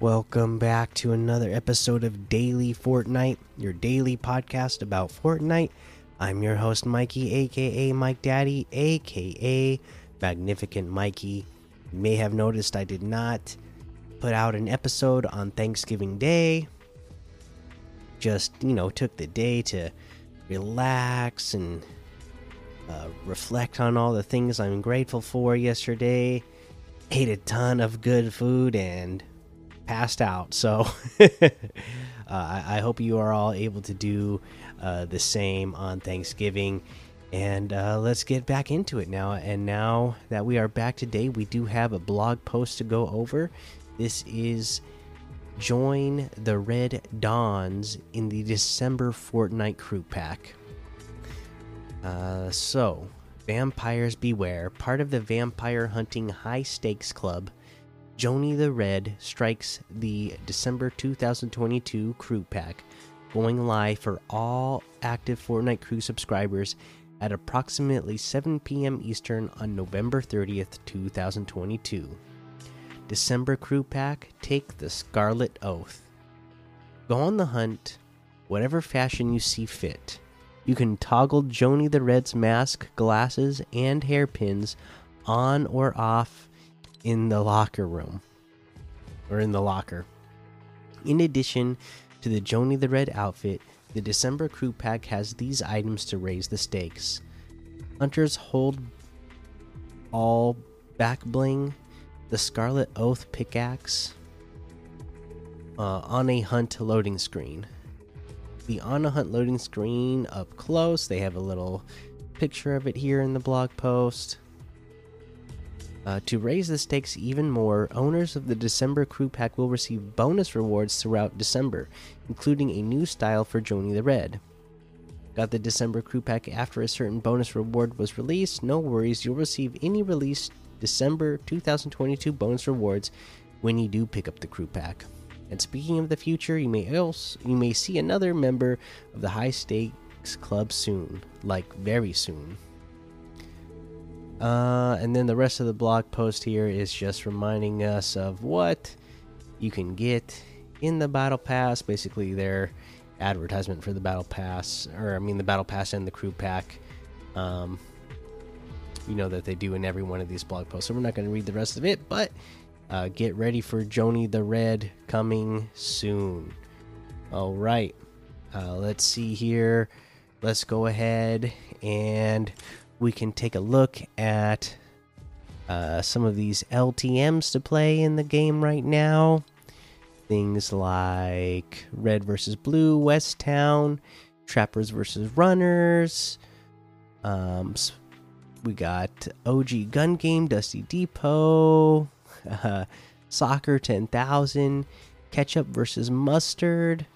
Welcome back to another episode of Daily Fortnite, your daily podcast about Fortnite. I'm your host, Mikey, aka Mike Daddy, aka Magnificent Mikey. You may have noticed I did not put out an episode on Thanksgiving Day. Just, you know, took the day to relax and uh, reflect on all the things I'm grateful for yesterday. Ate a ton of good food and passed out. So uh, I, hope you are all able to do uh, the same on Thanksgiving. And uh, let's get back into it now. And now that we are back today, we do have a blog post to go over. This is Join the Red Dawns in the December Fortnite Crew Pack. Uh, so, Vampires Beware, part of the Vampire Hunting High Stakes Club Joni the Red strikes the December 2022 crew pack, going live for all active Fortnite crew subscribers at approximately 7 p.m. Eastern on November 30th, 2022. December crew pack Take the Scarlet Oath. Go on the hunt, whatever fashion you see fit. You can toggle Joni the Red's mask, glasses, and hairpins on or off in the locker room or in the locker. In addition to the Joni the Red outfit, the December crew pack has these items to raise the stakes. Hunters hold all back bling, the Scarlet Oath pickaxe uh, on a hunt loading screen. The on a hunt loading screen up close, they have a little picture of it here in the blog post. Uh, to raise the stakes even more, owners of the December Crew Pack will receive bonus rewards throughout December, including a new style for Joni the Red. Got the December Crew Pack after a certain bonus reward was released? No worries, you'll receive any released December 2022 bonus rewards when you do pick up the Crew Pack. And speaking of the future, you may else you may see another member of the High Stakes Club soon, like very soon. Uh, and then the rest of the blog post here is just reminding us of what you can get in the battle pass. Basically, their advertisement for the battle pass, or I mean, the battle pass and the crew pack. Um, you know that they do in every one of these blog posts. So we're not going to read the rest of it, but uh, get ready for Joni the Red coming soon. All right, uh, let's see here. Let's go ahead and we can take a look at uh, some of these LTMs to play in the game right now. Things like Red versus Blue, West Town, Trappers versus Runners. Um, we got OG Gun Game, Dusty Depot, uh, Soccer 10,000, Ketchup versus Mustard,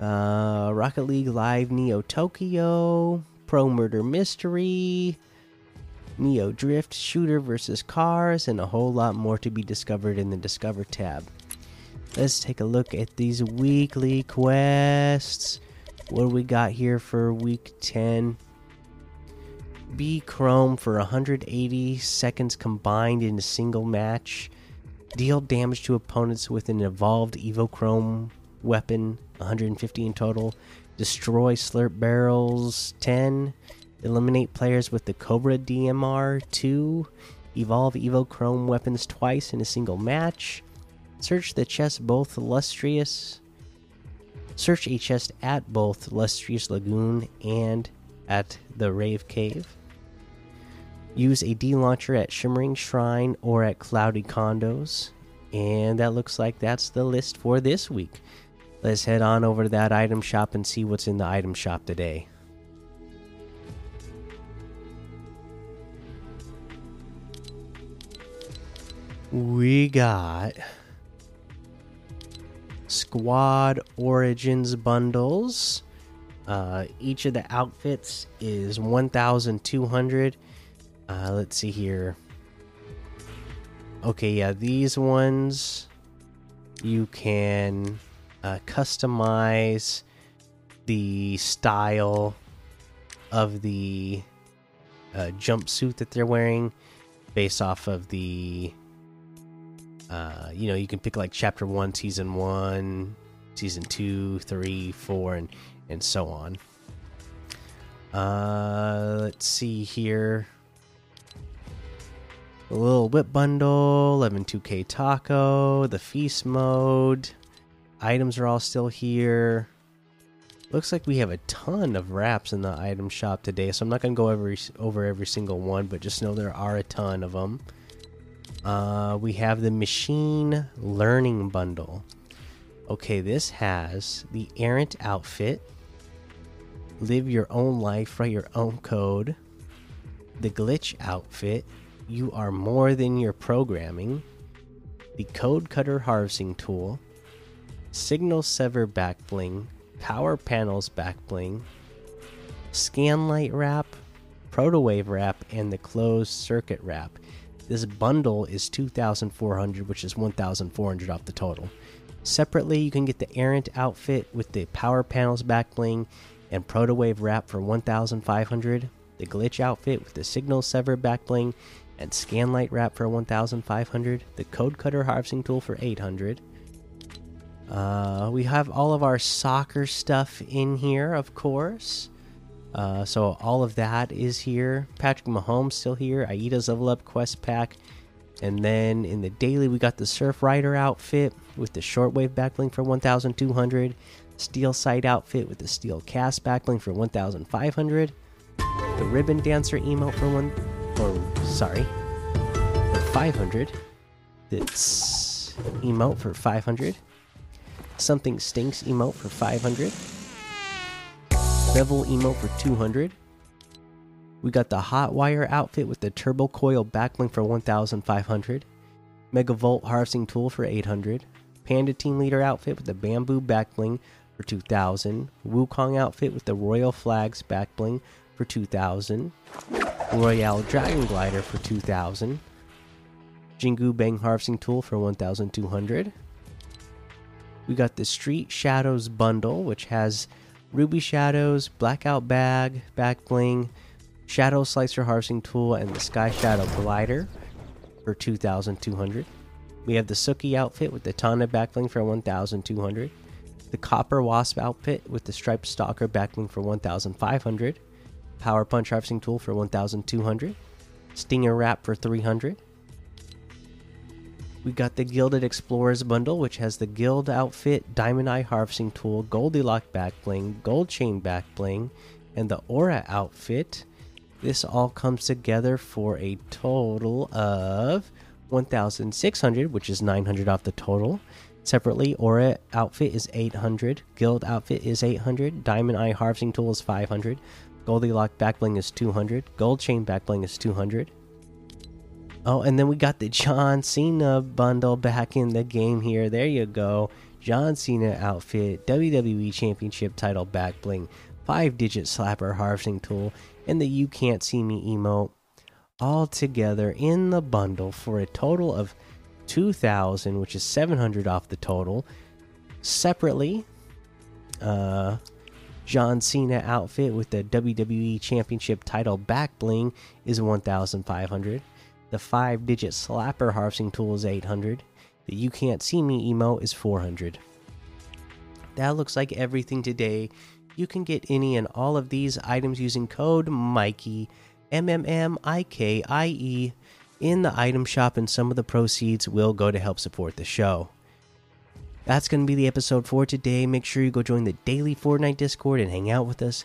uh, Rocket League Live Neo Tokyo, Pro Murder Mystery, Neo Drift, Shooter versus Cars, and a whole lot more to be discovered in the Discover tab. Let's take a look at these weekly quests. What do we got here for week 10? Be Chrome for 180 seconds combined in a single match. Deal damage to opponents with an evolved Evo Chrome weapon, 150 in total destroy slurp barrels 10 eliminate players with the cobra dmr 2 evolve evo chrome weapons twice in a single match search the chest both lustrous search a chest at both lustrous lagoon and at the rave cave. Use a d launcher at shimmering shrine or at cloudy condos. And that looks like that's the list for this week Let's head on over to that item shop and see what's in the item shop today. We got Squad Origins bundles. Uh, each of the outfits is 1,200. Uh, let's see here. Okay, yeah, these ones you can uh, customize the style of the uh, jumpsuit that they're wearing based off of the uh, you know, you can pick like chapter one, season one, season two, three, four, and and so on. Uh, let's see here. A little whip bundle, 112k taco, the feast mode. Items are all still here. Looks like we have a ton of wraps in the item shop today, so I'm not going to go over, over every single one, but just know there are a ton of them. Uh, we have the machine learning bundle. Okay, this has the errant outfit, live your own life, write your own code, the glitch outfit, you are more than your programming, the code cutter harvesting tool, signal sever back bling, power panels back bling, scanlight wrap, protowave wrap, and the closed circuit wrap. This bundle is 2,400, which is 1,400 off the total. Separately, you can get the errant outfit with the power panels back bling and protowave wrap for 1,500, the glitch outfit with the signal sever back bling and scanlight wrap for 1,500, the code cutter harvesting tool for 800. Uh, we have all of our soccer stuff in here, of course. Uh, so all of that is here. Patrick Mahomes still here. Aida's level up quest pack. And then in the daily, we got the Surf Rider outfit with the shortwave backbling for 1,200. Steel Sight outfit with the Steel Cast backbling for 1,500. The Ribbon Dancer emote for one, or sorry, for 500. This emote for 500. Something Stinks emote for 500. Revel emote for 200. We got the Hot Wire outfit with the Turbo Coil backbling for 1,500. Megavolt Harvesting Tool for 800. Panda Team Leader outfit with the Bamboo backbling for 2,000. Wukong outfit with the Royal Flags backbling for 2,000. Royale Dragon Glider for 2,000. Jingu Bang Harvesting Tool for 1,200. We got the Street Shadows bundle, which has Ruby Shadows, Blackout Bag, Back Bling, Shadow Slicer Harvesting Tool, and the Sky Shadow Glider for 2,200. We have the Suki outfit with the Tana Backbling for 1,200. The Copper Wasp outfit with the Striped Stalker Backbling for 1,500. Power Punch Harvesting Tool for 1,200. Stinger Wrap for 300. We got the Gilded Explorers bundle, which has the Guild outfit, Diamond Eye Harvesting Tool, Goldilock back bling, Gold Chain back bling, and the Aura outfit. This all comes together for a total of 1,600, which is 900 off the total. Separately, Aura outfit is 800, Guild outfit is 800, Diamond Eye Harvesting Tool is 500, Goldilock back bling is 200, Gold Chain back bling is 200. Oh, and then we got the John Cena bundle back in the game here. There you go. John Cena outfit, WWE Championship title back bling, 5 digit slapper harvesting tool, and the You Can't See Me emote all together in the bundle for a total of 2000 which is 700 off the total separately uh John Cena outfit with the WWE Championship title back bling is 1500 the 5 digit slapper harvesting tool is 800 the you can't see me emote is 400 that looks like everything today you can get any and all of these items using code Mikey M M M I K I E in the item shop, and some of the proceeds will go to help support the show. That's going to be the episode for today. Make sure you go join the daily Fortnite Discord and hang out with us.